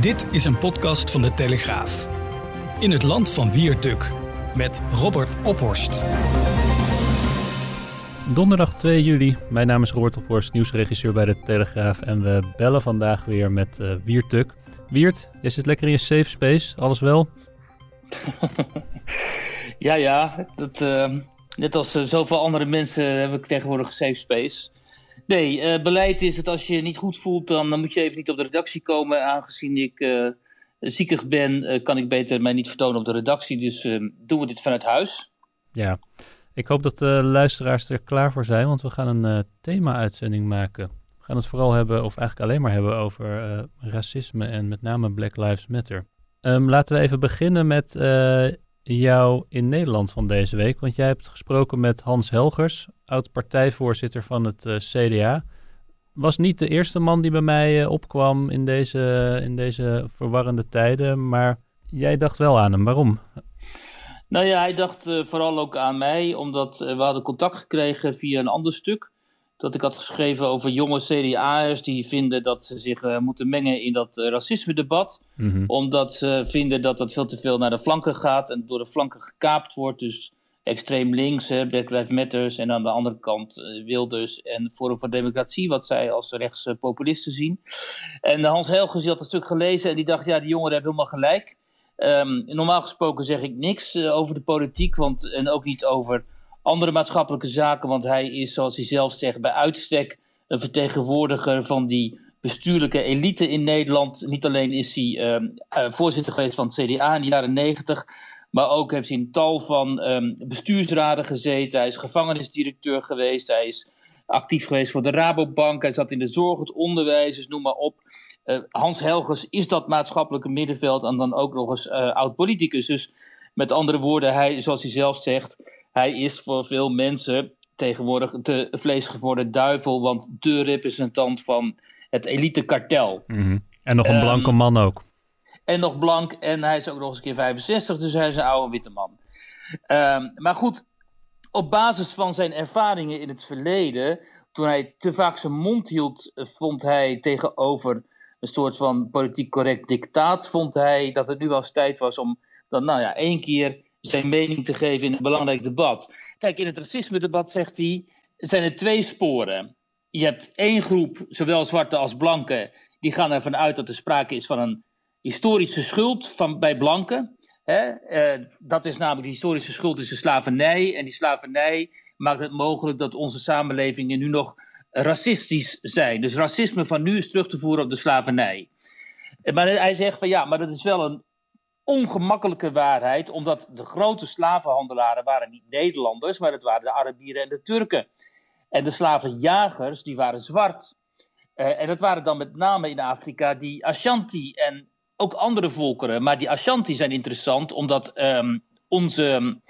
Dit is een podcast van de Telegraaf. In het land van Wierduk met Robert Ophorst. Donderdag 2 juli. Mijn naam is Robert Ophorst, nieuwsregisseur bij de Telegraaf. En we bellen vandaag weer met uh, Wiert Tuk. Wiert, zit lekker in je safe space. Alles wel? ja, ja. Dat, uh, net als uh, zoveel andere mensen heb ik tegenwoordig een safe space. Nee, uh, beleid is het als je je niet goed voelt, dan, dan, moet je even niet op de redactie komen. Aangezien ik uh, ziekig ben, uh, kan ik beter mij niet vertonen op de redactie. Dus doen we dit vanuit huis. Ja, ik hoop dat de luisteraars er klaar voor zijn, want we gaan een thema-uitzending maken. We gaan het vooral hebben, of eigenlijk alleen maar hebben, over racisme en met name Black Lives Matter. Um, laten we even beginnen met jou in Nederland van deze week. Want jij hebt gesproken met Hans Helgers, oud-partijvoorzitter van het uh, CDA. Was niet de eerste man die bij mij uh, opkwam in deze, in deze verwarrende tijden, maar jij dacht wel aan hem. Waarom? Nou ja, hij dacht uh, vooral ook aan mij, omdat we hadden contact gekregen via een ander stuk dat ik had geschreven over jonge CDA'ers die vinden dat ze zich uh, moeten mengen in dat uh, racisme-debat. Mm -hmm. Omdat ze vinden dat dat veel te veel naar de flanken gaat en door de flanken gekaapt wordt. Dus extreem links, hè, Black Lives Matters en aan de andere kant uh, Wilders en Forum voor Democratie, wat zij als rechtse populisten zien. En Hans Helgers die had het stuk gelezen en die dacht, ja, die jongeren hebben helemaal gelijk. Um, normaal gesproken zeg ik niks over de politiek, want, en ook niet over andere maatschappelijke zaken, want hij is, zoals hij zelf zegt, bij uitstek een vertegenwoordiger van die bestuurlijke elite in Nederland. Niet alleen is hij uh, uh, voorzitter geweest van het CDA in de jaren negentig, maar ook heeft hij een tal van um, bestuursraden gezeten. Hij is gevangenisdirecteur geweest, hij is actief geweest voor de Rabobank, hij zat in de zorg, het onderwijs, dus noem maar op. Uh, Hans Helgers is dat maatschappelijke middenveld en dan ook nog eens oud-politicus. Dus met andere woorden, hij, zoals hij zelf zegt, hij is voor veel mensen tegenwoordig de vleesgevorde duivel, want de representant van het elitekartel. Mm -hmm. En nog een blanke um, man ook. En nog blank, en hij is ook nog eens een keer 65, dus hij is een oude witte man. Um, maar goed, op basis van zijn ervaringen in het verleden, toen hij te vaak zijn mond hield, vond hij tegenover een soort van politiek correct dictaat, vond hij dat het nu wel eens tijd was om dan, nou ja, één keer zijn mening te geven in een belangrijk debat. Kijk, in het racisme-debat zegt hij: zijn er twee sporen. Je hebt één groep, zowel zwarte als blanke, die gaan ervan uit dat er sprake is van een historische schuld van, bij blanken. Uh, dat is namelijk de historische schuld is de slavernij. En die slavernij maakt het mogelijk dat onze samenlevingen nu nog racistisch zijn. Dus racisme van nu is terug te voeren op de slavernij. Maar hij zegt van ja, maar dat is wel een ongemakkelijke waarheid, omdat de grote slavenhandelaren waren niet Nederlanders, maar het waren de Arabieren en de Turken. En de slavenjagers, die waren zwart. Uh, en dat waren dan met name in Afrika die Ashanti en ook andere volkeren. Maar die Ashanti zijn interessant, omdat um, onze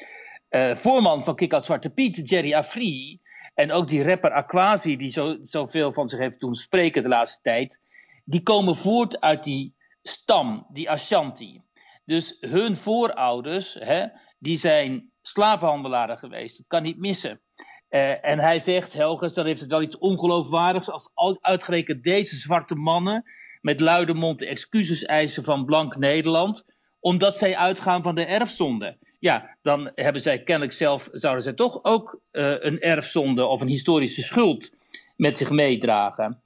uh, voorman van Kick Zwarte Piet, Jerry Afri, en ook die rapper Aquasi, die zo, zoveel van zich heeft doen spreken de laatste tijd, die komen voort uit die stam, die Ashanti. Dus hun voorouders, hè, die zijn slavenhandelaren geweest. Dat kan niet missen. Uh, en hij zegt, Helgers, dan heeft het wel iets ongeloofwaardigs als uitgerekend deze zwarte mannen met luide mond excuses eisen van blank Nederland, omdat zij uitgaan van de erfzonde. Ja, dan hebben zij kennelijk zelf, zouden zij toch ook uh, een erfzonde of een historische schuld met zich meedragen.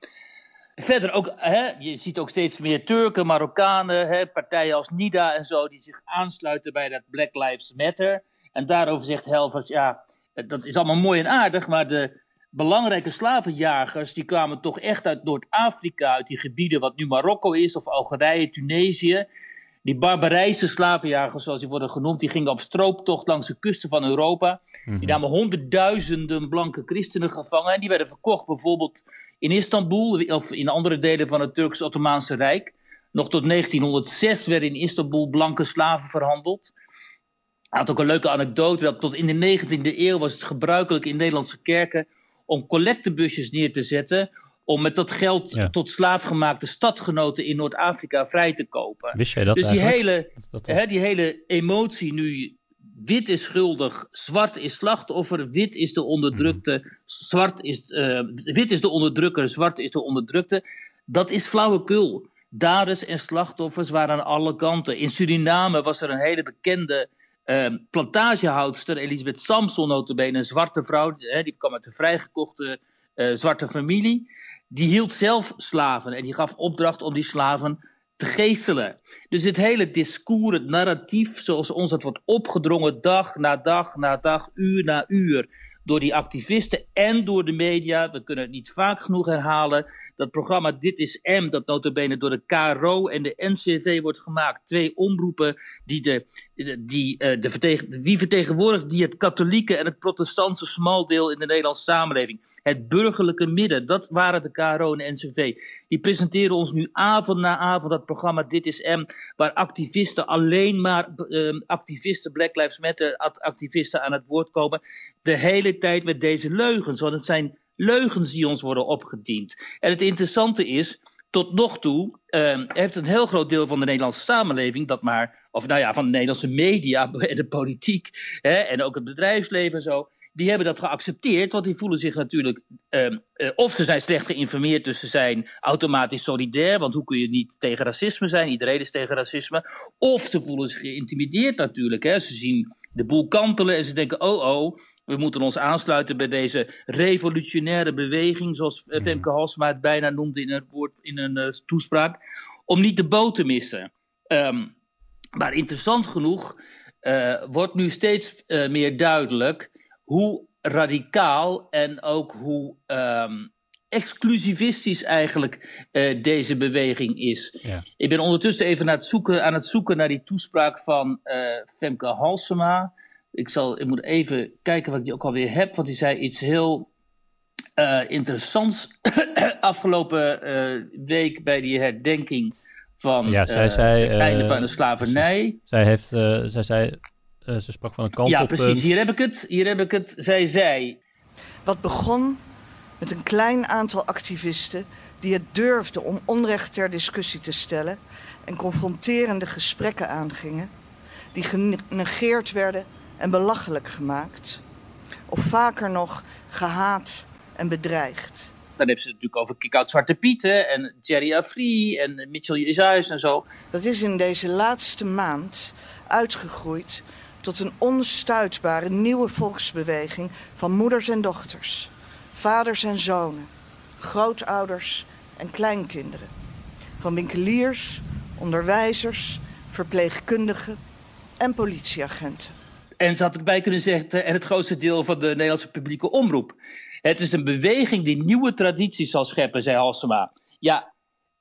Verder ook, hè, je ziet ook steeds meer Turken, Marokkanen, hè, partijen als NIDA en zo, die zich aansluiten bij dat Black Lives Matter. En daarover zegt Helvers, ja, dat is allemaal mooi en aardig, maar de belangrijke slavenjagers, die kwamen toch echt uit Noord-Afrika, uit die gebieden wat nu Marokko is, of Algerije, Tunesië. Die barbarijse slavenjagers, zoals die worden genoemd, die gingen op strooptocht langs de kusten van Europa. Die Mhm. namen honderdduizenden blanke christenen gevangen. En die werden verkocht bijvoorbeeld in Istanbul of in andere delen van het Turks-Ottomaanse Rijk. Nog tot 1906 werden in Istanbul blanke slaven verhandeld. Hij had ook een leuke anekdote dat tot in de 19e eeuw was het gebruikelijk in Nederlandse kerken om collectebusjes neer te zetten om met dat geld Ja. tot slaafgemaakte stadgenoten in Noord-Afrika vrij te kopen. Wist jij dat dus die eigenlijk? hele, Dat hè, die hele emotie nu, wit is schuldig, zwart is slachtoffer, wit is de onderdrukte, zwart is, eh, wit is de onderdrukker, zwart is de onderdrukte, dat is flauwekul. Daders en slachtoffers waren aan alle kanten. In Suriname was er een hele bekende eh, plantagehoudster, Elisabeth Samson notabene, een zwarte vrouw, hè, die kwam uit een vrijgekochte eh, zwarte familie. Die hield zelf slaven en die gaf opdracht om die slaven te geestelen. Dus het hele discours, het narratief, zoals ons dat wordt opgedrongen dag na dag na dag, uur na uur, door die activisten en door de media, we kunnen het niet vaak genoeg herhalen, dat programma Dit is M, dat notabene door de KRO en de NCV wordt gemaakt, twee omroepen die de, die, eh, de vertegen, wie vertegenwoordigt die het katholieke en het protestantse smaldeel in de Nederlandse samenleving, het burgerlijke midden, dat waren de KRO en de NCV. Die presenteren ons nu avond na avond dat programma Dit is M, waar activisten alleen maar eh, activisten, Black Lives Matter act- activisten aan het woord komen, de hele tijd met deze leugens, want het zijn leugens die ons worden opgediend. En het interessante is, tot nog toe eh, heeft een heel groot deel van de Nederlandse samenleving dat maar, of nou ja, van de Nederlandse media en de politiek hè, en ook het bedrijfsleven en zo, die hebben dat geaccepteerd, want die voelen zich natuurlijk, ehm, eh, of ze zijn slecht geïnformeerd, dus ze zijn automatisch solidair, want hoe kun je niet tegen racisme zijn? Iedereen is tegen racisme. Of ze voelen zich geïntimideerd natuurlijk, hè. ze zien de boel kantelen en ze denken, oh oh, we moeten ons aansluiten bij deze revolutionaire beweging, zoals Femke Halsema het bijna noemde in een, woord, in een eh, toespraak, om niet de boot te missen. Ehm, maar interessant genoeg eh, wordt nu steeds eh, meer duidelijk hoe radicaal en ook hoe ehm, exclusivistisch eigenlijk deze beweging is. Ja. Ik ben ondertussen even aan het zoeken, aan het zoeken naar die toespraak van Femke Halsema. Ik, zal, ik moet even kijken wat ik die ook alweer heb, want die zei iets heel eh, interessants afgelopen eh, week bij die herdenking van Ja, zij eh, zei, het einde van de slavernij. Zij, heeft, eh, zij zei, eh, ze sprak van een Ja, kantelpunt. precies. Hier heb ik het. Hier heb ik het. Zij zei. Wat begon met een klein aantal activisten die het durfden om onrecht ter discussie te stellen en confronterende gesprekken aangingen, die genegeerd werden en belachelijk gemaakt, of vaker nog gehaat en bedreigd. Dan heeft ze het natuurlijk over Kick-Out Zwarte Piet hè, en Jerry Afri en Mitchell Jezaus en zo. Dat is in deze laatste maand uitgegroeid tot een onstuitbare nieuwe volksbeweging van moeders en dochters, vaders en zonen, grootouders en kleinkinderen. Van winkeliers, onderwijzers, verpleegkundigen en politieagenten. En ze had erbij kunnen zeggen, en het grootste deel van de Nederlandse publieke omroep. Het is een beweging die nieuwe tradities zal scheppen, zei Halsema. Ja,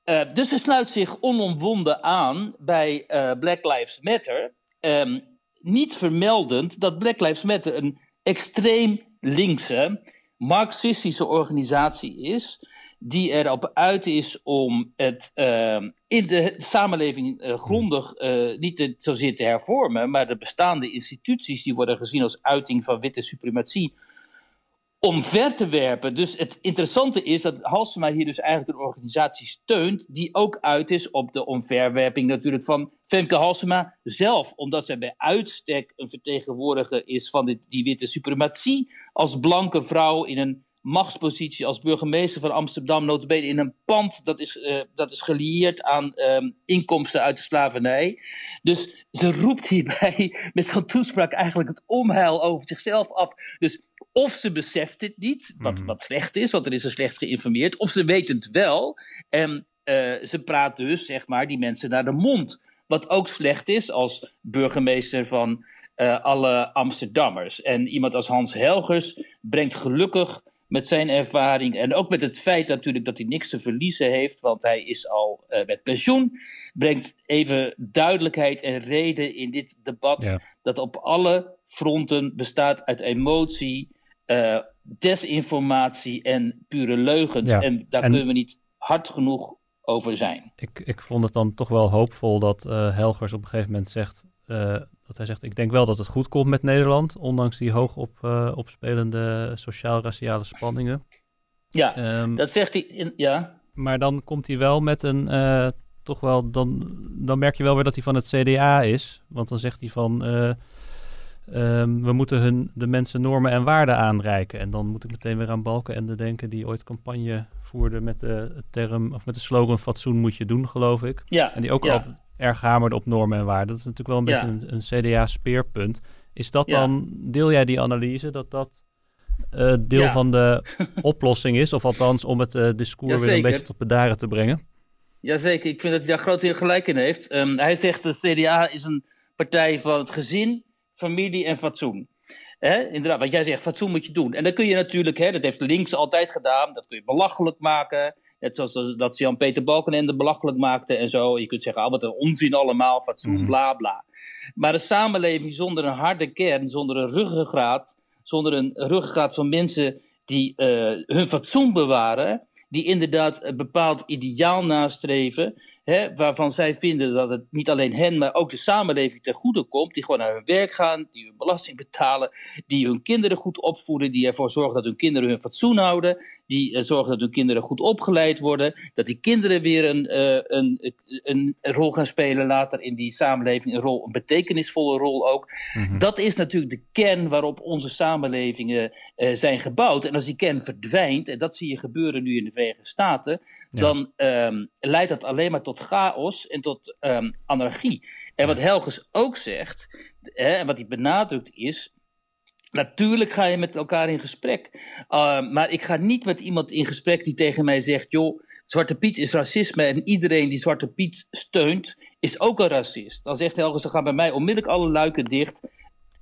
eh, dus ze sluit zich onomwonden aan bij eh, Black Lives Matter. Ehm, niet vermeldend dat Black Lives Matter een extreem linkse, marxistische organisatie is. Die erop uit is om het ehm, in de samenleving eh, grondig eh, niet te, zozeer te hervormen, maar de bestaande instituties die worden gezien als uiting van witte suprematie omver te werpen. Dus het interessante is dat Halsema hier dus eigenlijk een organisatie steunt die ook uit is op de omverwerping natuurlijk van Femke Halsema zelf. Omdat zij bij uitstek een vertegenwoordiger is van dit, die witte suprematie als blanke vrouw in een machtspositie als burgemeester van Amsterdam, notabene in een pand dat is, eh, dat is gelieerd aan ehm, inkomsten uit de slavernij. Dus ze roept hierbij met zo'n toespraak eigenlijk het onheil over zichzelf af. Dus of ze beseft het niet, wat, Mhm. wat slecht is, want er is ze slecht geïnformeerd, of ze weet het wel en eh, ze praat dus, zeg maar, die mensen naar de mond. Wat ook slecht is als burgemeester van eh, alle Amsterdammers. En iemand als Hans Helgers brengt gelukkig met zijn ervaring en ook met het feit natuurlijk dat hij niks te verliezen heeft, want hij is al uh, met pensioen, brengt even duidelijkheid en reden in dit debat dat op alle fronten bestaat uit emotie, uh, desinformatie en pure leugens. En daar kunnen we niet hard genoeg over zijn. Ik, ik vond het dan toch wel hoopvol dat uh, Helgers op een gegeven moment zegt dat hij zegt, ik denk wel dat het goed komt met Nederland, ondanks die hoog op, uh, opspelende sociaal-raciale spanningen. Ja, ehm, dat zegt hij, in, ja. Maar dan komt hij wel met een, uh, toch wel, dan, dan merk je wel weer dat hij van het CDA is. Want dan zegt hij van, um, we moeten hun, de mensen normen en waarden aanreiken. En dan moet ik meteen weer aan Balkenende denken, die ooit campagne voerde met de term, of met de slogan, fatsoen moet je doen, geloof ik. Ja, en die ook ja. altijd erg hamerde op normen en waarden. Dat is natuurlijk wel een beetje een, een CDA-speerpunt. Is dat dan, deel jij die analyse, dat dat uh, deel van de oplossing is? Of althans om het uh, discours weer een beetje tot bedaren te brengen? Jazeker, ik vind dat hij daar groot gelijk in heeft. Um, hij zegt de CDA is een partij van het gezin, familie en fatsoen. Inderdaad, wat jij zegt, fatsoen moet je doen. En dan kun je natuurlijk, hè, dat heeft links altijd gedaan, dat kun je belachelijk maken. Net zoals dat Jan-Peter Balkenende belachelijk maakte en zo. Je kunt zeggen, ah, wat een onzin allemaal, fatsoen, mm. bla bla. Maar een samenleving zonder een harde kern, zonder een ruggengraat, zonder een ruggengraat van mensen die uh, hun fatsoen bewaren, die inderdaad een bepaald ideaal nastreven, hè, waarvan zij vinden dat het niet alleen hen, maar ook de samenleving ten goede komt, die gewoon naar hun werk gaan, die hun belasting betalen, die hun kinderen goed opvoeden, die ervoor zorgen dat hun kinderen hun fatsoen houden, die uh, zorgen dat hun kinderen goed opgeleid worden, dat die kinderen weer een, uh, een, een, rol gaan spelen later in die samenleving, een, rol, een betekenisvolle rol ook. Mm -hmm. Dat is natuurlijk de kern waarop onze samenlevingen uh, zijn gebouwd. En als die kern verdwijnt, en dat zie je gebeuren nu in de Verenigde Staten, ja. dan um, leidt dat alleen maar tot chaos en tot um, anarchie. En wat Helgers ook zegt, hè, en wat hij benadrukt is, Natuurlijk ga je met elkaar in gesprek. Uh, maar ik ga niet met iemand in gesprek die tegen mij zegt: joh, Zwarte Piet is racisme en iedereen die Zwarte Piet steunt, is ook een racist. Dan zegt Helgers: dan gaan bij mij onmiddellijk alle luiken dicht.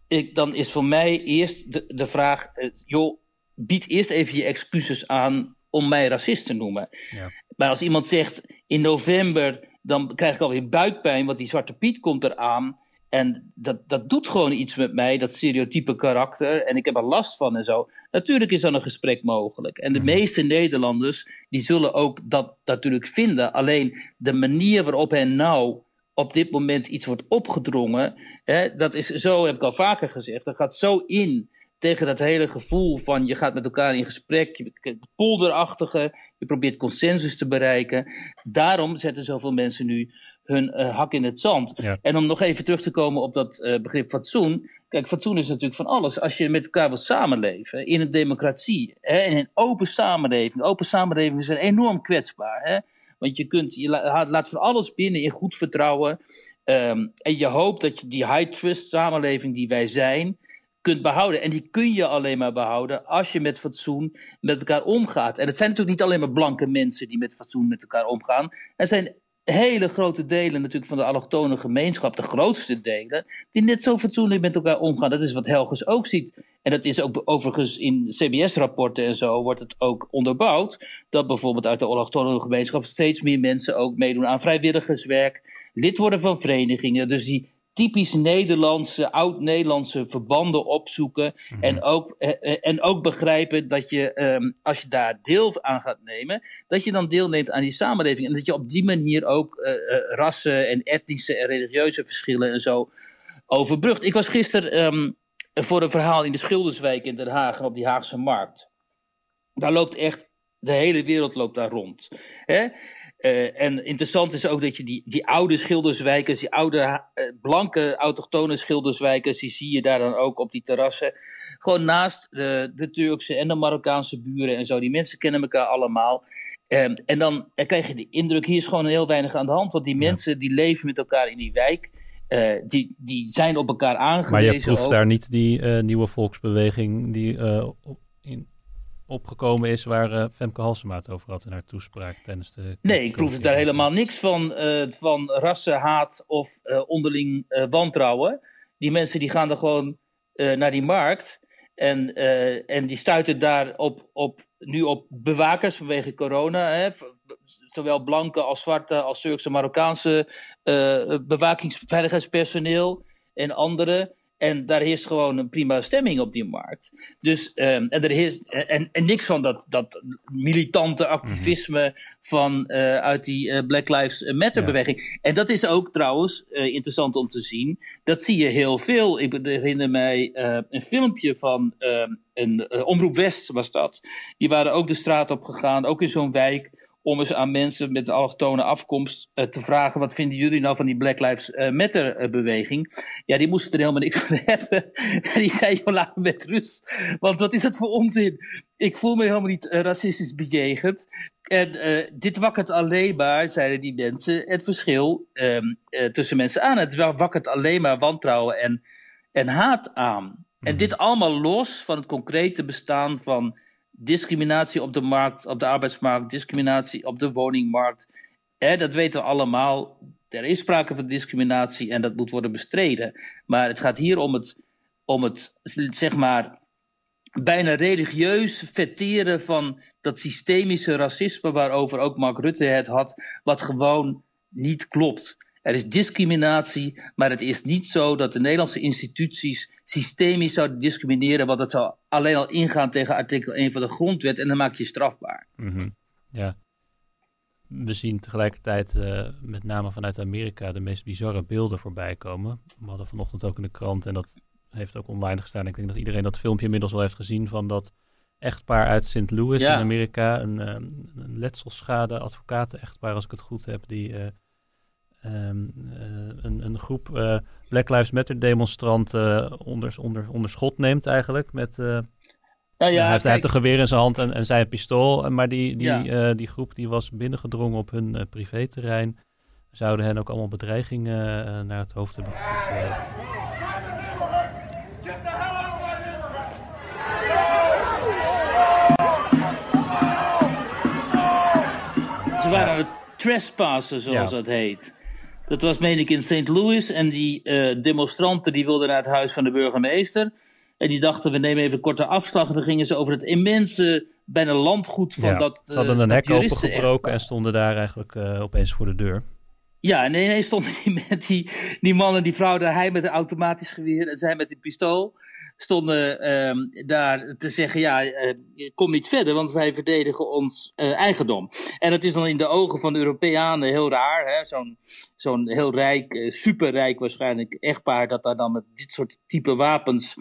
Ik, dan is voor mij eerst de, de vraag: uh, joh, bied eerst even je excuses aan om mij racist te noemen. Ja. Maar als iemand zegt in november, dan krijg ik alweer buikpijn, want die Zwarte Piet komt eraan. En dat, dat doet gewoon iets met mij, dat stereotype karakter. En ik heb er last van en zo. Natuurlijk is dan een gesprek mogelijk. En de mm. meeste Nederlanders, die zullen ook dat natuurlijk vinden. Alleen de manier waarop hen nou op dit moment iets wordt opgedrongen. Hè, dat is zo, heb ik al vaker gezegd. Dat gaat zo in tegen dat hele gevoel van je gaat met elkaar in gesprek. Je polderachtige, je probeert consensus te bereiken. Daarom zetten zoveel mensen nu hun uh, hak in het zand. Ja. En om nog even terug te komen op dat uh, begrip fatsoen. Kijk, fatsoen is natuurlijk van alles. Als je met elkaar wilt samenleven in een democratie, hè, in een open samenleving. Open samenlevingen zijn enorm kwetsbaar. Hè? Want je, kunt, je laat, laat van alles binnen in goed vertrouwen. Um, en je hoopt dat je die high trust samenleving die wij zijn, kunt behouden. En die kun je alleen maar behouden als je met fatsoen met elkaar omgaat. En het zijn natuurlijk niet alleen maar blanke mensen die met fatsoen met elkaar omgaan. Er zijn hele grote delen natuurlijk van de allochtone gemeenschap, de grootste delen, die net zo fatsoenlijk met elkaar omgaan. Dat is wat Helgers ook ziet. En dat is ook overigens in CBS-rapporten en zo wordt het ook onderbouwd. Dat bijvoorbeeld uit de allochtone gemeenschap steeds meer mensen ook meedoen aan vrijwilligerswerk, lid worden van verenigingen. Dus die typisch Nederlandse, oud-Nederlandse verbanden opzoeken. Mm-hmm. en, ook, eh, en ook begrijpen dat je, um, als je daar deel aan gaat nemen, dat je dan deelneemt aan die samenleving. En dat je op die manier ook uh, rassen en etnische en religieuze verschillen en zo overbrugt. Ik was gisteren um, voor een verhaal in de Schilderswijk in Den Haag op die Haagse markt. Daar loopt echt, de hele wereld loopt daar rond. Hè? Uh, en interessant is ook dat je die, die oude schilderswijkers, die oude uh, blanke autochtone schilderswijkers, die zie je daar dan ook op die terrassen. Gewoon naast de, de Turkse en de Marokkaanse buren en zo. Die mensen kennen elkaar allemaal. Um, en dan krijg je de indruk, hier is gewoon heel weinig aan de hand. Want die mensen die leven met elkaar in die wijk. die, die zijn op elkaar aangewezen. Maar je proeft ook. daar niet die nieuwe volksbeweging die in, opgekomen is waar uh, Femke Halsema het over had in haar toespraak tijdens de... Nee, ik proef daar helemaal niks van, uh, van rassenhaat of uh, onderling wantrouwen. Die mensen die gaan er gewoon naar die markt En, en die stuiten daar op, op, nu op bewakers vanwege corona. Hè, zowel blanke als zwarte als Turkse, Marokkaanse bewakingsveiligheidspersoneel en anderen. En daar heerst gewoon een prima stemming op die markt. Dus, um, en, er heerst, en, en niks van dat, dat militante activisme mm van, uh, uit die uh, Black Lives Matter beweging. En dat is ook trouwens uh, interessant om te zien. Dat zie je heel veel. Ik herinner mij een filmpje van ehm, een Omroep West was dat. Die waren ook de straat op gegaan, ook in zo'n wijk om eens aan mensen met allochtone afkomst uh, te vragen: wat vinden jullie nou van die Black Lives uh, Matter uh, beweging? Ja, die moesten er helemaal niks van hebben. en die zei: joh, laat me met rust. Want wat is dat voor onzin? Ik voel me helemaal niet racistisch bejegend. En dit wakkert alleen maar, zeiden die mensen, het verschil um, tussen mensen aan. Het wakkert alleen maar wantrouwen en, en haat aan. En mhm. dit allemaal los van het concrete bestaan van discriminatie op de markt, op de arbeidsmarkt, discriminatie op de woningmarkt. dat weten we allemaal. Er is sprake van discriminatie en dat moet worden bestreden. Maar het gaat hier om het, om het zeg maar, bijna religieus vetteren van dat systemische racisme waarover ook Mark Rutte het had, wat gewoon niet klopt. Er is discriminatie, maar het is niet zo dat de Nederlandse instituties systemisch zouden discrimineren, want dat zou alleen al ingaan tegen artikel 1 van de grondwet en dan maak je strafbaar. Mhm. Ja. We zien tegelijkertijd uh, met name vanuit Amerika de meest bizarre beelden voorbij komen. We hadden vanochtend ook in de krant en dat heeft ook online gestaan. Ik denk dat iedereen dat filmpje inmiddels wel heeft gezien van dat echtpaar uit St. Louis in Amerika. Een, uh, een letselschade advocaten-echtpaar, als ik het goed heb, die... Uh, um, een, een, groep uh, Black Lives Matter demonstranten onder, onder, onder schot neemt eigenlijk. Met, ja, ja, hij, heeft, hij, heeft, een geweer in zijn hand en, en zijn pistool. Maar die, die, ja. die groep die was binnengedrongen op hun privéterrein. Zouden hen ook allemaal bedreigingen naar het hoofd hebben gekregen. Ze waren trespassen, zoals dat heet. Dat was, meen ik, in St. Louis. En die uh, demonstranten die wilden naar het huis van de burgemeester. En die dachten, we nemen even korte afslag. En dan gingen ze over het immense, bijna landgoed van dat Ze hadden een hek opengebroken en stonden daar eigenlijk uh, opeens voor de deur. Ja, en ineens stonden die, met die, die man en die vrouw daar. Hij met een automatisch geweer en zij met een pistool stonden um, daar te zeggen: ja, uh, kom niet verder, want wij verdedigen ons uh, eigendom. En dat is dan in de ogen van de Europeanen heel raar. Zo'n zo'n heel rijk, uh, superrijk waarschijnlijk echtpaar, dat daar dan met dit soort type wapens,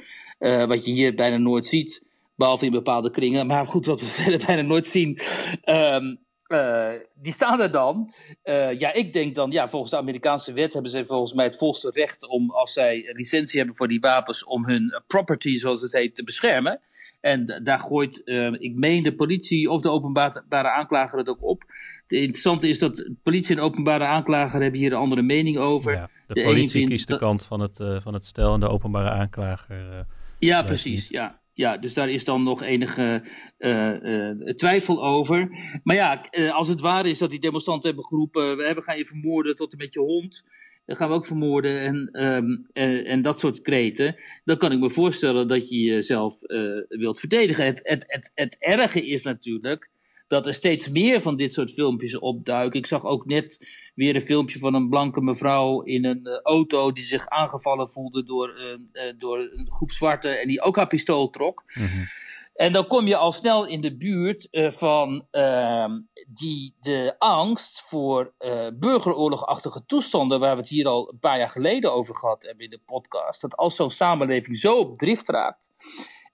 wat je hier bijna nooit ziet, behalve in bepaalde kringen, maar goed, wat we verder bijna nooit zien. Um, uh, die staan er dan. Uh, ja, ik denk dan, ja, volgens de Amerikaanse wet hebben ze volgens mij het volste recht om, als zij licentie hebben voor die wapens, om hun property, zoals het heet, te beschermen. En daar gooit, uh, ik meen, de politie of de openbare aanklager het ook op. Het interessante is dat politie en openbare aanklager hebben hier een andere mening over. Ja, de, de politie kiest de kant van het, van het stel en de openbare aanklager. ja, precies, ja. Ja, dus daar is dan nog enige uh, uh, twijfel over. Maar ja, uh, als het waar is dat die demonstranten hebben geroepen: we gaan je vermoorden tot en met je hond. Dan gaan we ook vermoorden en, um, en dat soort kreten. Dan kan ik me voorstellen dat je jezelf wilt verdedigen. Het, het, het, het erge is natuurlijk dat er steeds meer van dit soort filmpjes opduiken. Ik zag ook net weer een filmpje van een blanke mevrouw in een uh, auto die zich aangevallen voelde door, uh, uh, door een groep zwarte en die ook haar pistool trok. Mm -hmm. En dan kom je al snel in de buurt van ehm, die, de angst voor burgeroorlogachtige toestanden, waar we het hier al een paar jaar geleden over gehad hebben in de podcast. Dat als zo'n samenleving zo op drift raakt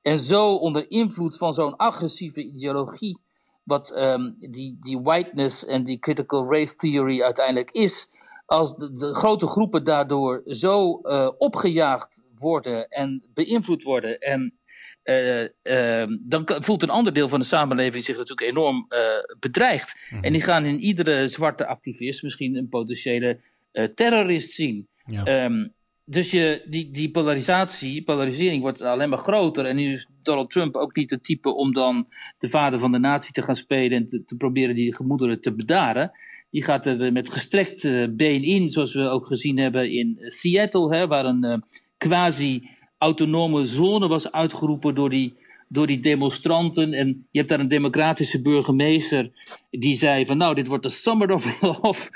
en zo onder invloed van zo'n agressieve ideologie wat um, die, die whiteness en die critical race theory uiteindelijk is. Als de, de grote groepen daardoor zo uh, opgejaagd worden en beïnvloed worden. En uh, uh, dan voelt een ander deel van de samenleving zich natuurlijk enorm uh, bedreigd. Mm -hmm. En die gaan in iedere zwarte activist misschien een potentiële terrorist zien. Ja. Um, dus je, die, die polarisatie, polarisering wordt alleen maar groter. En nu is Donald Trump ook niet het type om dan de vader van de natie te gaan spelen en te, proberen die gemoederen te bedaren. Die gaat er met gestrekt uh, been in, zoals we ook gezien hebben in Seattle, hè, waar een uh, quasi autonome zone was uitgeroepen door die, door die demonstranten. En je hebt daar een democratische burgemeester die zei van nou, dit wordt de summer of love.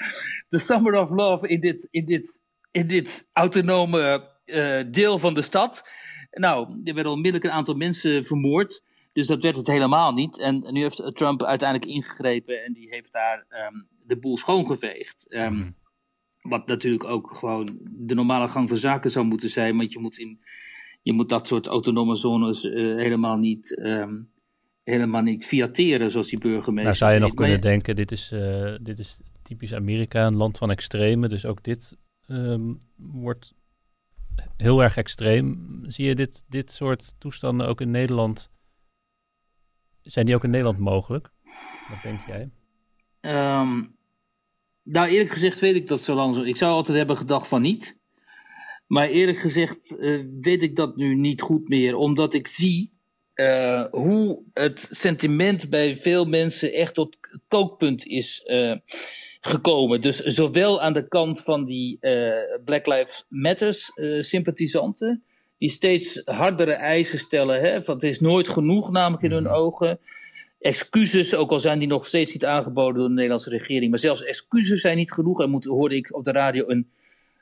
De summer of love in dit, in dit, in dit autonome uh, deel van de stad. Nou, er werden onmiddellijk een aantal mensen vermoord. Dus dat werd het helemaal niet. En nu heeft Trump uiteindelijk ingegrepen en die heeft daar um, de boel schoongeveegd. Um, wat natuurlijk ook gewoon de normale gang van zaken zou moeten zijn. Want je moet, in, je moet dat soort autonome zones uh, helemaal niet. Um, helemaal niet fiateren, zoals die burgemeester. Nou zou je nog kunnen denken, dit is, uh, dit is typisch Amerika, een land van extremen. Dus ook dit um, wordt heel erg extreem. Zie je dit, dit soort toestanden ook in Nederland? Zijn die ook in Nederland mogelijk? Wat denk jij? Um, nou, eerlijk gezegd weet ik dat zo lang. Ik zou altijd hebben gedacht van niet. Maar eerlijk gezegd uh, weet ik dat nu niet goed meer. Omdat ik zie uh, hoe het sentiment bij veel mensen echt tot kookpunt is uh, gekomen. Dus zowel aan de kant van die Black Lives Matters sympathisanten. Die steeds hardere eisen stellen. Hè, van het is nooit genoeg namelijk in hun mhm. ogen excuses, ook al zijn die nog steeds niet aangeboden door de Nederlandse regering. Maar zelfs excuses zijn niet genoeg. En moet, hoorde ik op de radio een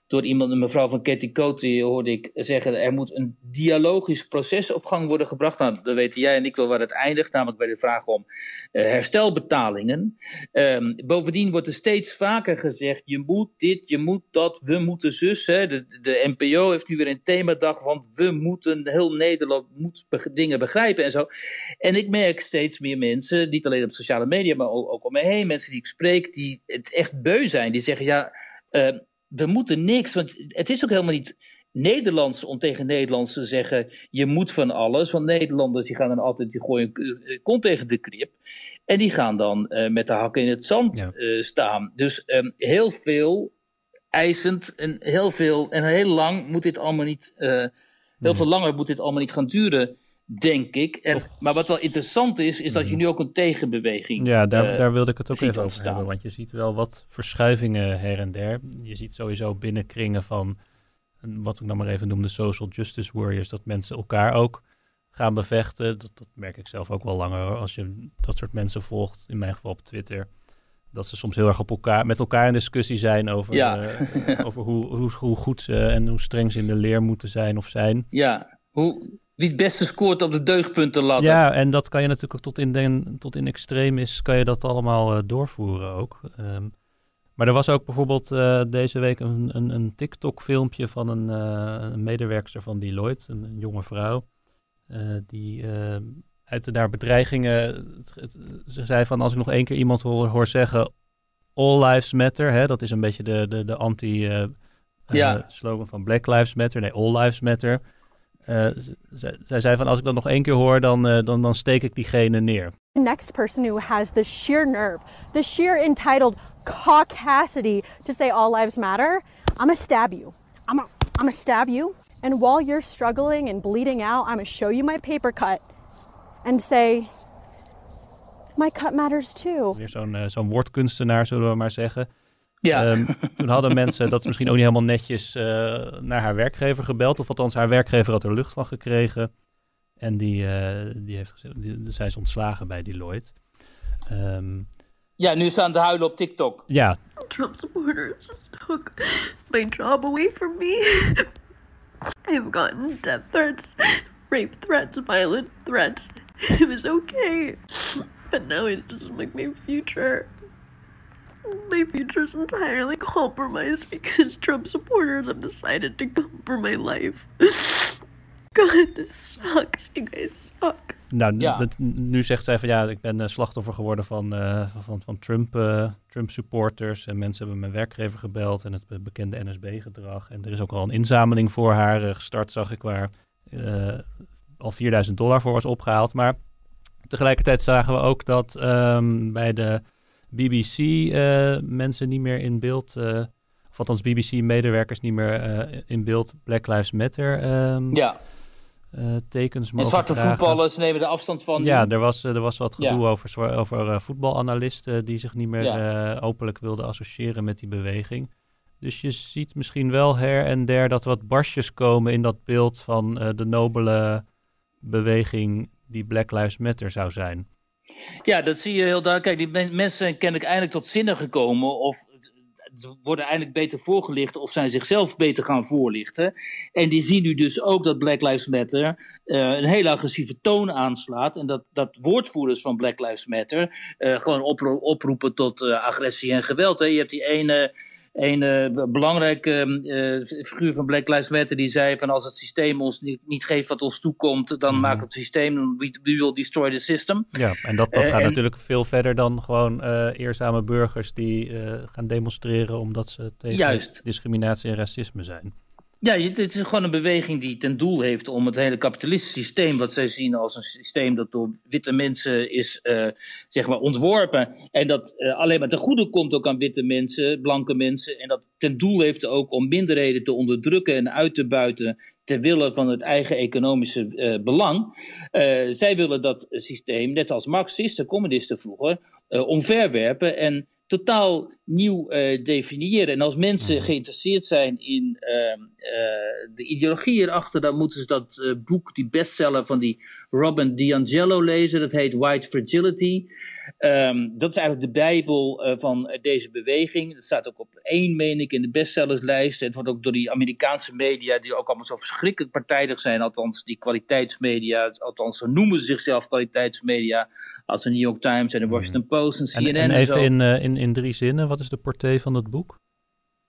door iemand, een mevrouw van Katie Cote, hoorde ik zeggen, er moet een dialogisch proces op gang worden gebracht. Nou, dan weten jij en ik wel waar het eindigt, namelijk bij de vraag om uh, herstelbetalingen. Um, bovendien wordt er steeds vaker gezegd, je moet dit, je moet dat, we moeten zus. Hè. De, de NPO heeft nu weer een themadag van, we moeten, heel Nederland moet dingen begrijpen en zo. En ik merk steeds meer mensen, niet alleen op sociale media, maar ook, ook om me heen, mensen die ik spreek, die het echt beu zijn. Die zeggen, ja... Uh, we moeten niks, want het is ook helemaal niet Nederlands om tegen Nederlands te zeggen: je moet van alles. Want Nederlanders die gaan dan altijd die gooien uh, kont tegen de krip. En die gaan dan uh, met de hakken in het zand ja. uh, staan. Dus um, heel veel eisend en heel veel en heel lang moet dit allemaal niet. heel nee. veel langer moet dit allemaal niet gaan duren denk ik. En, maar wat wel interessant is, is dat je mhm. nu ook een tegenbeweging Ja, daar, uh, daar wilde ik het ook even over hebben. Want je ziet wel wat verschuivingen her en der. Je ziet sowieso binnenkringen van, wat ik dan maar even noem, de social justice warriors. Dat mensen elkaar ook gaan bevechten. Dat, dat merk ik zelf ook wel langer als je dat soort mensen volgt. In mijn geval op Twitter. Dat ze soms heel erg op elkaar, met elkaar in discussie zijn over, ja. uh, over hoe, hoe, hoe goed ze en hoe streng ze in de leer moeten zijn of zijn. Ja, hoe, wie het beste scoort op de deugdpunten laten. Ja, en dat kan je natuurlijk ook tot in, de, tot in extremis, kan je dat allemaal uh, doorvoeren ook. Um, maar er was ook bijvoorbeeld uh, deze week een, een, een TikTok-filmpje van een, uh, een, medewerkster van Deloitte, een, een jonge vrouw, die uit daar bedreigingen, het, het, ze zei van als ik nog één keer iemand hoor, hoor zeggen, all lives matter, hè, dat is een beetje de, de, de anti-slogan ja. van Black Lives Matter, nee, all lives matter. Uh, zij zei van als ik dat nog één keer hoor, dan, uh, dan, dan steek ik diegene neer. The next person who has the sheer nerve, the sheer entitled caucasity to say all lives matter, I'm gonna stab you. I'm gonna, I'm gonna stab you. And while you're struggling and bleeding out, I'm gonna show you my paper cut and say, my cut matters too. Weer zo'n uh, zo'n woordkunstenaar, zullen we maar zeggen. Ja. Um, toen hadden mensen, dat is misschien ook niet helemaal netjes, uh, naar haar werkgever gebeld. Of althans, haar werkgever had er lucht van gekregen. En die, uh, die heeft gezegd, die, zij is ontslagen bij Deloitte. Um, ja, nu staan te huilen op TikTok. Ja. Trump supporters took my job away from me. I've gotten death threats, rape threats, violent threats. It was okay. But now it doesn't make my future. My future is entirely compromised because Trump supporters have decided to come for my life. God, this sucks. You guys suck. Nou, ja. dat, nu zegt zij van ja, ik ben uh, slachtoffer geworden van, uh, van, van Trump, uh, Trump supporters. En mensen hebben mijn werkgever gebeld en het bekende NSB-gedrag. En er is ook al een inzameling voor haar gestart, zag ik, waar al 4000 dollar voor was opgehaald. Maar tegelijkertijd zagen we ook dat um, bij de BBC uh, mensen niet meer in beeld, uh, of althans BBC-medewerkers niet meer uh, in beeld Black Lives Matter um, ja. tekens mogen En zwarte dragen. voetballers nemen de afstand van. Ja, er was, er was wat gedoe ja. over, over voetbalanalisten die zich niet meer ja. openlijk wilden associëren met die beweging. Dus je ziet misschien wel her en der dat wat barstjes komen in dat beeld van de nobele beweging die Black Lives Matter zou zijn. Ja, dat zie je heel duidelijk. Kijk, die mensen zijn kennelijk eindelijk tot zinnen gekomen. Of worden eindelijk beter voorgelicht of zijn zichzelf beter gaan voorlichten. En die zien nu dus ook dat Black Lives Matter uh, een hele agressieve toon aanslaat. En dat, dat woordvoerders van Black Lives Matter uh, gewoon oproepen tot uh, agressie en geweld. Hè. Je hebt die ene een uh, belangrijke uh, figuur van Black Lives Matter die zei van als het systeem ons niet, niet geeft wat ons toekomt, dan mm. maakt het systeem, we, we will destroy the system. Ja, en dat, dat uh, gaat en, natuurlijk veel verder dan gewoon eerzame burgers die gaan demonstreren omdat ze tegen juist. discriminatie en racisme zijn. Ja, het is gewoon een beweging die ten doel heeft om het hele kapitalistische systeem, wat zij zien als een systeem dat door witte mensen is uh, zeg maar ontworpen. En dat uh, alleen maar ten goede komt ook aan witte mensen, blanke mensen. En dat ten doel heeft ook om minderheden te onderdrukken en uit te buiten ter wille van het eigen economische uh, belang. zij willen dat systeem, net als Marxisten, communisten vroeger, omverwerpen en totaal nieuw uh, definiëren. En als mensen mhm. geïnteresseerd zijn in uh, uh, de ideologie erachter, dan moeten ze dat eh, boek, die bestseller van die Robin DiAngelo lezen. Dat heet White Fragility. Um, dat is eigenlijk de bijbel van deze beweging. Dat staat ook op één, meen ik, in de bestsellerslijst. Het wordt ook door die Amerikaanse media, die ook allemaal zo verschrikkelijk partijdig zijn, althans die kwaliteitsmedia, althans ze noemen ze zichzelf kwaliteitsmedia, als de New York Times en de. Washington Post en CNN en, en, en even in, in, in drie zinnen, wat is de portée van het boek?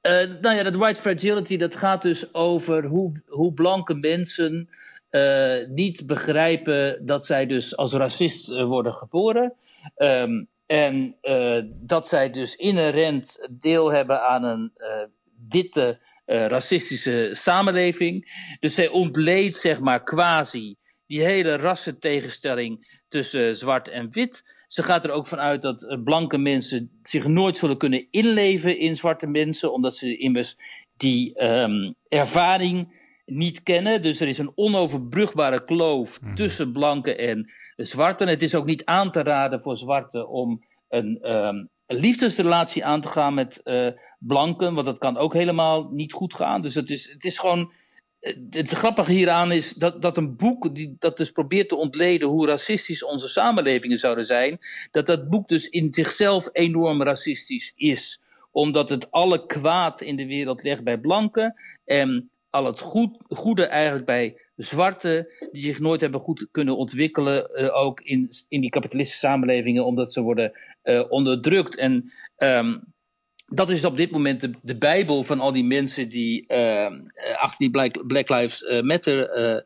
Uh, nou ja, dat white fragility, dat gaat dus over hoe, hoe blanke mensen uh, niet begrijpen dat zij dus als racist worden geboren. Um, en dat zij dus inherent deel hebben aan een witte racistische samenleving. Dus zij ontleedt, zeg maar, quasi die hele rassentegenstelling tussen zwart en wit. Ze gaat er ook vanuit dat eh, blanke mensen zich nooit zullen kunnen inleven in zwarte mensen, omdat ze immers die um, ervaring niet kennen. Dus er is een onoverbrugbare kloof mm. tussen blanke en zwarte. het is ook niet aan te raden voor zwarte om een, um, een liefdesrelatie aan te gaan met uh, blanken, want dat kan ook helemaal niet goed gaan. Dus het is, het is gewoon het grappige hieraan is dat, dat een boek die, dat dus probeert te ontleden hoe racistisch onze samenlevingen zouden zijn, dat dat boek dus in zichzelf enorm racistisch is. Omdat het alle kwaad in de wereld legt bij blanken en al het goed, goede eigenlijk bij zwarten, die zich nooit hebben goed kunnen ontwikkelen, uh, ook in, in die kapitalistische samenlevingen, omdat ze worden uh, onderdrukt. En um, dat is op dit moment de, bijbel van al die mensen die uh, achter die Black, Lives eh, Matter uh,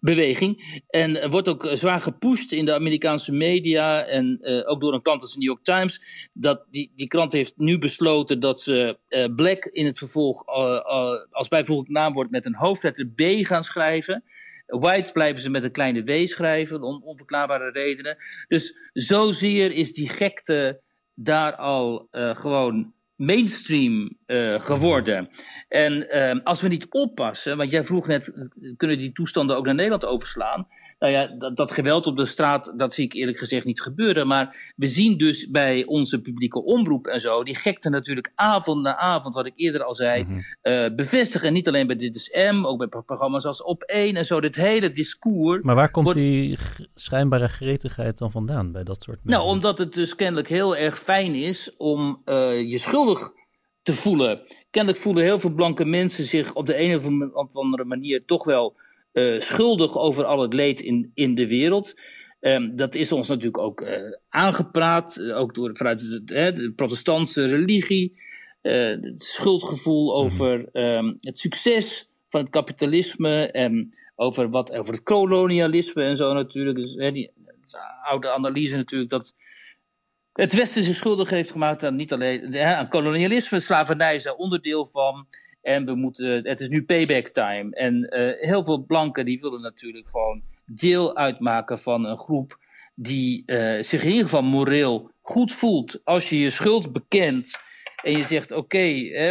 beweging. En wordt ook zwaar gepusht in de Amerikaanse media en ook door een krant als de New York Times. Dat die, die krant heeft nu besloten dat ze Black in het vervolg als bijvoeglijk naamwoord met een hoofdletter B gaan schrijven. White blijven ze met een kleine W schrijven, om onverklaarbare redenen. Dus zozeer is die gekte daar al gewoon mainstream uh, geworden. En uh, als we niet oppassen, want jij vroeg net, kunnen die toestanden ook naar Nederland overslaan? Nou ja, dat, dat, geweld op de straat, dat zie ik eerlijk gezegd niet gebeuren. Maar we zien dus bij onze publieke omroep en zo, die gekte natuurlijk avond na avond, wat ik eerder al zei, mm -hmm. bevestigen. En niet alleen bij Dit is M, ook bij programma's als Op 1 en zo, dit hele discours. Maar waar komt die schijnbare gretigheid dan vandaan bij dat soort mensen? Nou, omdat het dus kennelijk heel erg fijn is om uh, je schuldig te voelen. Kennelijk voelen heel veel blanke mensen zich op de een of andere manier toch wel uh, schuldig over al het leed in, in de wereld. Um, dat is ons natuurlijk ook uh, aangepraat, uh, ook door, vanuit de, de protestantse religie. het schuldgevoel mhm. over um, het succes van het kapitalisme en over, wat, over het kolonialisme en zo natuurlijk. Dus, die oude analyse natuurlijk dat het Westen zich schuldig heeft gemaakt aan niet alleen aan kolonialisme, slavernij is daar onderdeel van. En we moeten, het is nu payback time. En uh, heel veel blanken die willen natuurlijk gewoon deel uitmaken van een groep die uh, zich in ieder geval moreel goed voelt. Als je je schuld bekent en je zegt: Oké,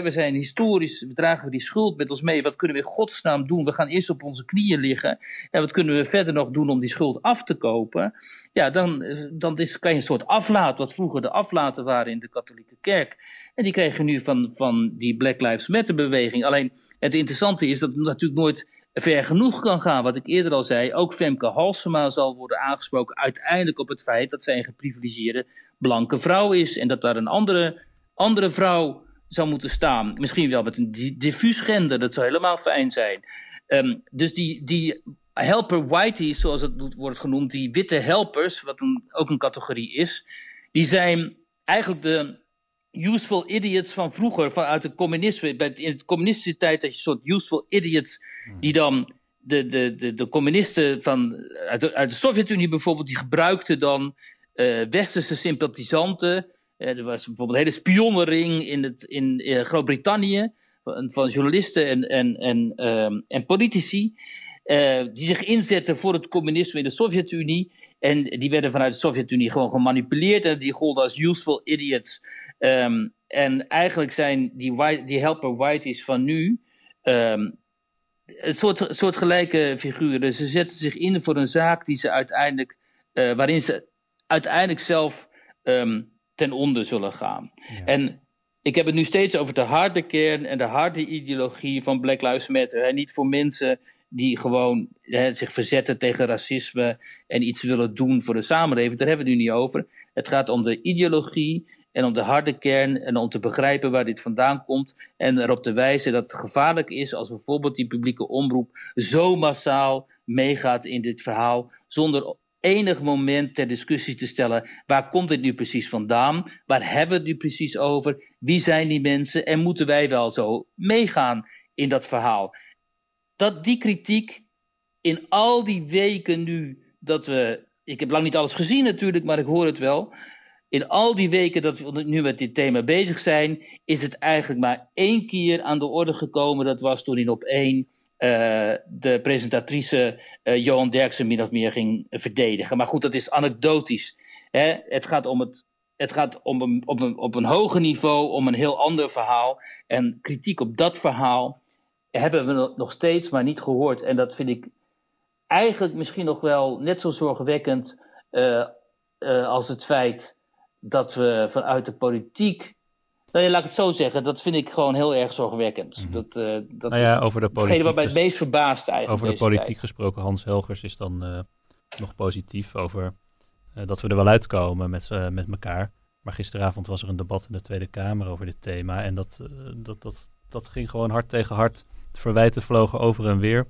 we zijn historisch, we dragen die schuld met ons mee. Wat kunnen we in godsnaam doen? We gaan eerst op onze knieën liggen. En wat kunnen we verder nog doen om die schuld af te kopen? Ja, dan, dan is, kan je een soort aflaat, wat vroeger de aflaten waren in de katholieke kerk. En die krijg je nu van, van die Black Lives Matter beweging. Alleen het interessante is dat het natuurlijk nooit ver genoeg kan gaan. Wat ik eerder al zei, ook Femke Halsema zal worden aangesproken uiteindelijk op het feit dat zij een geprivilegeerde blanke vrouw is. En dat daar een andere, andere vrouw zou moeten staan. Misschien wel met een diffuus gender, dat zou helemaal fijn zijn. Ehm, dus die, die helper whitey, zoals het wordt genoemd, die witte helpers, wat een, ook een categorie is, die zijn eigenlijk de useful idiots van vroeger, vanuit het communisme. Bij, in de communistische tijd had je een soort useful idiots die dan de, de, de, de communisten van, uit, de, uit de Sovjet-Unie bijvoorbeeld, die gebruikten dan uh, westerse sympathisanten. Uh, er was bijvoorbeeld een hele spionnenring in, het, in uh, Groot-Brittannië van, journalisten en, en, en, ehm, en politici. die zich inzetten voor het communisme in de Sovjet-Unie. En die werden vanuit de Sovjet-Unie gewoon gemanipuleerd en die golden als useful idiots. Um, en eigenlijk zijn die, white, die helper whiteys van nu um, een soort, soort gelijke figuren. Ze zetten zich in voor een zaak die ze uiteindelijk, waarin ze uiteindelijk zelf ten onder zullen gaan. Ja. En ik heb het nu steeds over de harde kern en de harde ideologie van Black Lives Matter. En niet voor mensen die gewoon hè, zich verzetten tegen racisme en iets willen doen voor de samenleving. Daar hebben we het nu niet over. Het gaat om de ideologie en om de harde kern en om te begrijpen waar dit vandaan komt en erop te wijzen dat het gevaarlijk is als bijvoorbeeld die publieke omroep zo massaal meegaat in dit verhaal zonder enig moment ter discussie te stellen waar komt dit nu precies vandaan, waar hebben we het nu precies over, wie zijn die mensen en moeten wij wel zo meegaan in dat verhaal. Dat die kritiek in al die weken nu dat we, ik heb lang niet alles gezien natuurlijk, maar ik hoor het wel, in al die weken dat we nu met dit thema bezig zijn, is het eigenlijk maar één keer aan de orde gekomen. Dat was toen in op één uh, de presentatrice uh, Johan Derksen min of meer ging verdedigen. Maar goed, dat is anekdotisch. Hè? Het gaat om het. Het gaat om een, op, een, op een hoger niveau om een heel ander verhaal. En kritiek op dat verhaal hebben we nog steeds maar niet gehoord. En dat vind ik eigenlijk misschien nog wel net zo zorgwekkend uh, als het feit dat we vanuit de politiek. Nou ja, laat ik het zo zeggen, dat vind ik gewoon heel erg zorgwekkend. Mm. Dat, uh, dat nou ja, over de politiek. wat mij het meest verbaast eigenlijk. Over de politiek tijd. gesproken, Hans Helgers is dan uh, nog positief over uh, dat we er wel uitkomen met, met elkaar. Maar gisteravond was er een debat in de Tweede Kamer over dit thema. En dat, dat, dat, dat ging gewoon hard tegen hard. De verwijten vlogen over en weer.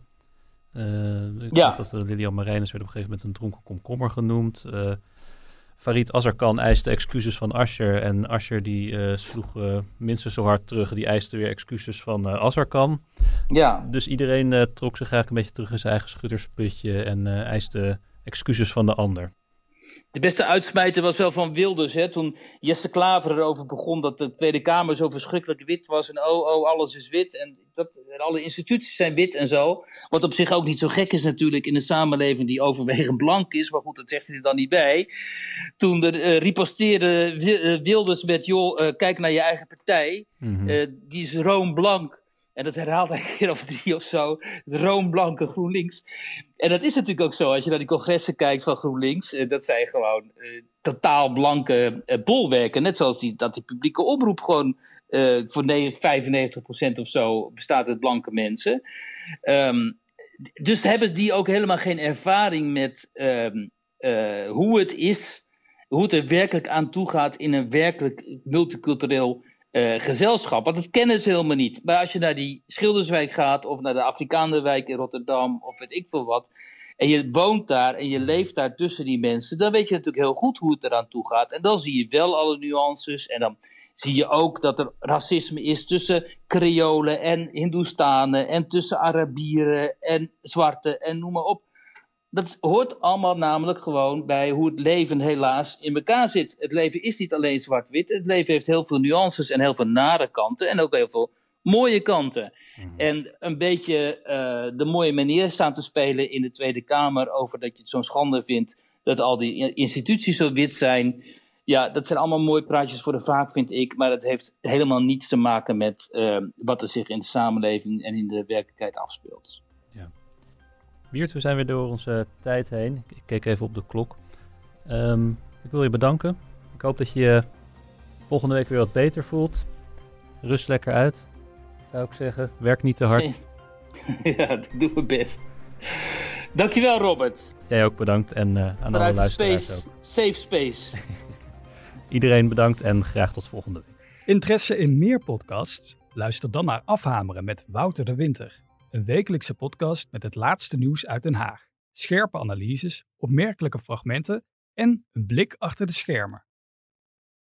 ik ja. geloof dat Lilian Marijnus werd op een gegeven moment een dronken komkommer genoemd. Farid Azarkan eiste excuses van Asher. En Asher die uh, sloeg uh, minstens zo hard terug. Die eiste weer excuses van uh, Azarkan. Ja. Dus iedereen trok zich eigenlijk een beetje terug in zijn eigen schuttersputje. En eiste excuses van de ander. De beste uitsmijter was wel van Wilders. Hè? Toen Jesse Klaver erover begon dat de Tweede Kamer zo verschrikkelijk wit was. En oh, oh, alles is wit. En, dat, en alle instituties zijn wit en zo. Wat op zich ook niet zo gek is natuurlijk in een samenleving die overwegend blank is. Maar goed, dat zegt hij er dan niet bij. Toen er uh, riposteerde Wilders met, joh, uh, kijk naar je eigen partij. Mm -hmm. uh, die is roomblank. En dat herhaalde hij een keer of drie of zo. Roomblanke GroenLinks. En dat is natuurlijk ook zo. Als je naar die congressen kijkt van GroenLinks. Eh, dat zijn gewoon uh, totaal blanke uh, bolwerken. Net zoals die, dat die publieke oproep gewoon uh, voor 95% of zo bestaat uit blanke mensen. Um, dus hebben die ook helemaal geen ervaring met um, hoe het is. Hoe het er werkelijk aan toe gaat in een werkelijk multicultureel uh, gezelschap. Want dat kennen ze helemaal niet. Maar als je naar die Schilderswijk gaat, of naar de Afrikaanderwijk in Rotterdam, of weet ik veel wat. En je woont daar en je leeft daar tussen die mensen, dan weet je natuurlijk heel goed hoe het eraan toe gaat. En dan zie je wel alle nuances. En dan zie je ook dat er racisme is tussen Creolen en Hindoestanen. En tussen Arabieren en Zwarte en noem maar op. Dat hoort allemaal namelijk gewoon bij hoe het leven helaas in elkaar zit. Het leven is niet alleen zwart-wit. Het leven heeft heel veel nuances en heel veel nare kanten. En ook heel veel mooie kanten. Mhm. En een beetje uh, de mooie manier staan te spelen in de Tweede Kamer over dat je het zo'n schande vindt dat al die instituties zo wit zijn. Ja, dat zijn allemaal mooie praatjes voor de vaak, vind ik. Maar dat heeft helemaal niets te maken met uh, wat er zich in de samenleving en in de werkelijkheid afspeelt. Wiert, we zijn weer door onze tijd heen. Ik keek even op de klok. Um, ik wil je bedanken. Ik hoop dat je je volgende week weer wat beter voelt. Rust lekker uit, zou ik zeggen. Werk niet te hard. ja, dat doen we best. Dankjewel, Robert. Jij ook bedankt en uh, aan alle Vanuit luisteraars space, ook. safe space. Iedereen bedankt en graag tot volgende week. Interesse in meer podcasts? Luister dan naar Afhameren met Wouter de Winter. Een wekelijkse podcast met het laatste nieuws uit Den Haag. Scherpe analyses, opmerkelijke fragmenten en een blik achter de schermen.